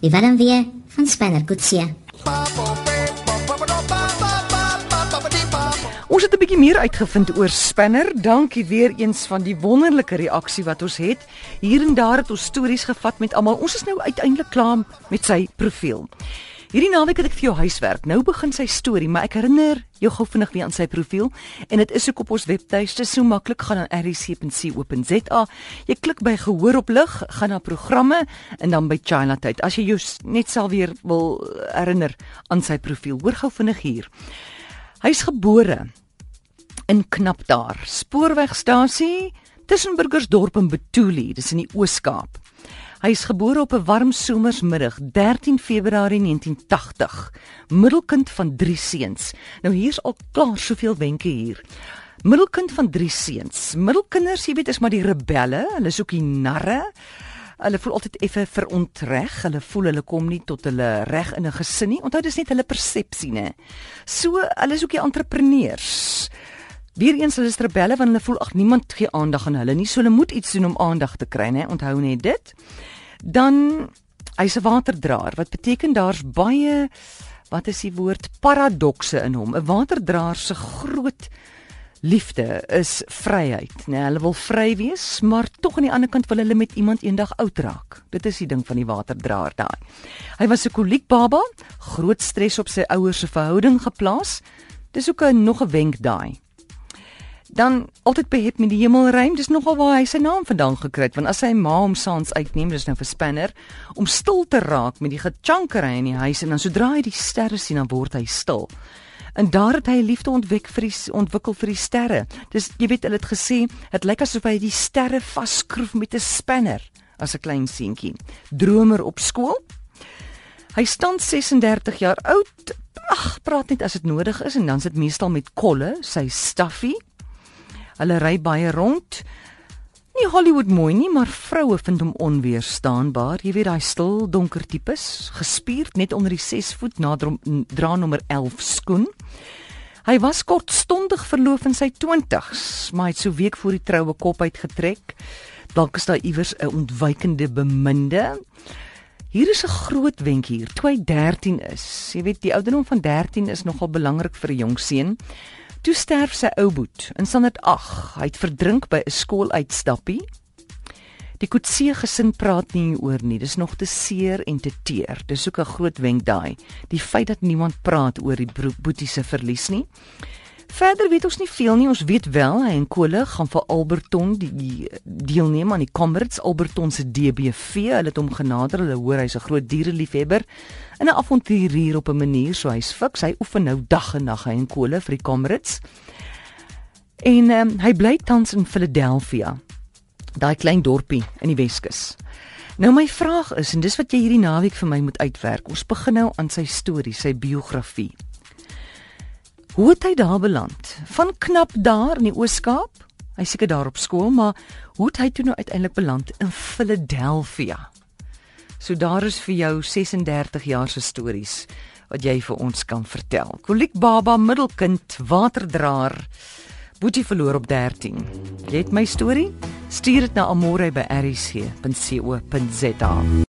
Die Willem weer van Spanner Kutsie. Ons het 'n bietjie meer uitgevind oor Spinner. Dankie weer eens van die wonderlike reaksie wat ons het. Hier en daar het ons stories gevat met almal. Ons is nou uiteindelik klaar met sy profiel. Hierdie naweek het ek vir jou huiswerk. Nou begin sy storie, maar ek herinner jou gou vinnig weer aan sy profiel en dit is ook op ons webtuiste so maklik gaan aan rc.co.za. Jy klik by gehoor op lig, gaan na programme en dan by China tyd. As jy jou net sal weer wil herinner aan sy profiel. Hoor gou vinnig hier. Hy's gebore in knap daar. Spoorwegstasie tussen Burgersdorp en Betuli, dis in die Oos-Kaap. Hy is gebore op 'n warm somersmiddag 13 Februarie 1980. Middelkind van 3 seuns. Nou hier's al klaar soveel wenke hier. Middelkind van 3 seuns. Middelkinders, jy weet, is maar die rebelle, hulle is ook die narre. Hulle voel altyd effe verontreg. Hulle voel hulle kom nie tot hulle reg in 'n gesin nie. Onthou dis net hulle persepsie, né? So, hulle is ook die entrepreneurs. Weereens hulle is rebelle want hulle voel ag niemand gee aandag aan hulle nie. So hulle moet iets doen om aandag te kry, né? Onthou net dit. Dan hy's 'n waterdraer wat beteken daar's baie wat is die woord paradokse in hom. 'n Waterdraer se groot liefde is vryheid, né? Hulle wil vry wees, maar tog aan die ander kant wil hulle met iemand eendag oud raak. Dit is die ding van die waterdraer daai. Hy was 'n koliek baba, groot stres op sy ouers se verhouding geplaas. Dis ook 'n nog 'n wenk daai dan altyd behep met die hemelruim. Dis nogal waar hy sy naam vandaan gekry het, want as sy ma hom saans uitneem, dis nou vir Spanner om stil te raak met die gechankery in die huis en dan sodra hy die sterre sien, dan word hy stil. En daar het hy liefde ontwik vir die ontwikkel vir die sterre. Dis jy weet hulle het gesê, dit lyk asof hy die sterre vasskroef met 'n spanner as 'n klein seentjie. Dromer op skool. Hy staan 36 jaar oud. Ag, praat net as dit nodig is en dan sit meestal met kolle, sy staffie. Hulle ry baie rond. Nie Hollywood mooi nie, maar vroue vind hom onweerstaanbaar. Jy weet daai stil, donker tipes, gespierd net onder die 6 voet na dra nommer 11 skoen. Hy was kortstondig verloof in sy 20's, maar het so week voor die troue kop uitgetrek. Dalk is daar iewers 'n ontwykende beminde. Hier is 'n groot wenk hier. Toe hy 13 is. Jy weet die ouderdom van 13 is nogal belangrik vir 'n jong seun. Toe sterf sy ou boet in Standard 8. Hy het verdrink by 'n skooluitstappie. Die Kutse gesin praat nie oor nie. Dis nog te seer en te teer. Dis ook 'n groot wenk daai. Die feit dat niemand praat oor die boetie se verlies nie. Verder weet ons nie veel nie. Ons weet wel hy en Kole gaan vir Alberton die, deelneem aan die Comrades Alberton se DBV. Hulle het hom genader. Hulle hoor hy's 'n groot diereliefhebber en 'n avonturier op 'n manier so hy's fiks. Hy oefen nou dag en nag hy en Kole vir die Comrades. En um, hy bly tans in Philadelphia. Daai klein dorpie in die Weskus. Nou my vraag is en dis wat jy hierdie naweek vir my moet uitwerk. Ons begin nou aan sy storie, sy biografie. Hoe het hy daar beland? Van knap daar in die Oos-Kaap? Hy seker daar op skool, maar hoe het hy toe nou uiteindelik beland in Philadelphia? So daar is vir jou 36 jaar se stories wat jy vir ons kan vertel. Koliek baba, middelkind, waterdraer. Boetie verloor op 13. Jy het my storie? Stuur dit na amore by rc.co.za.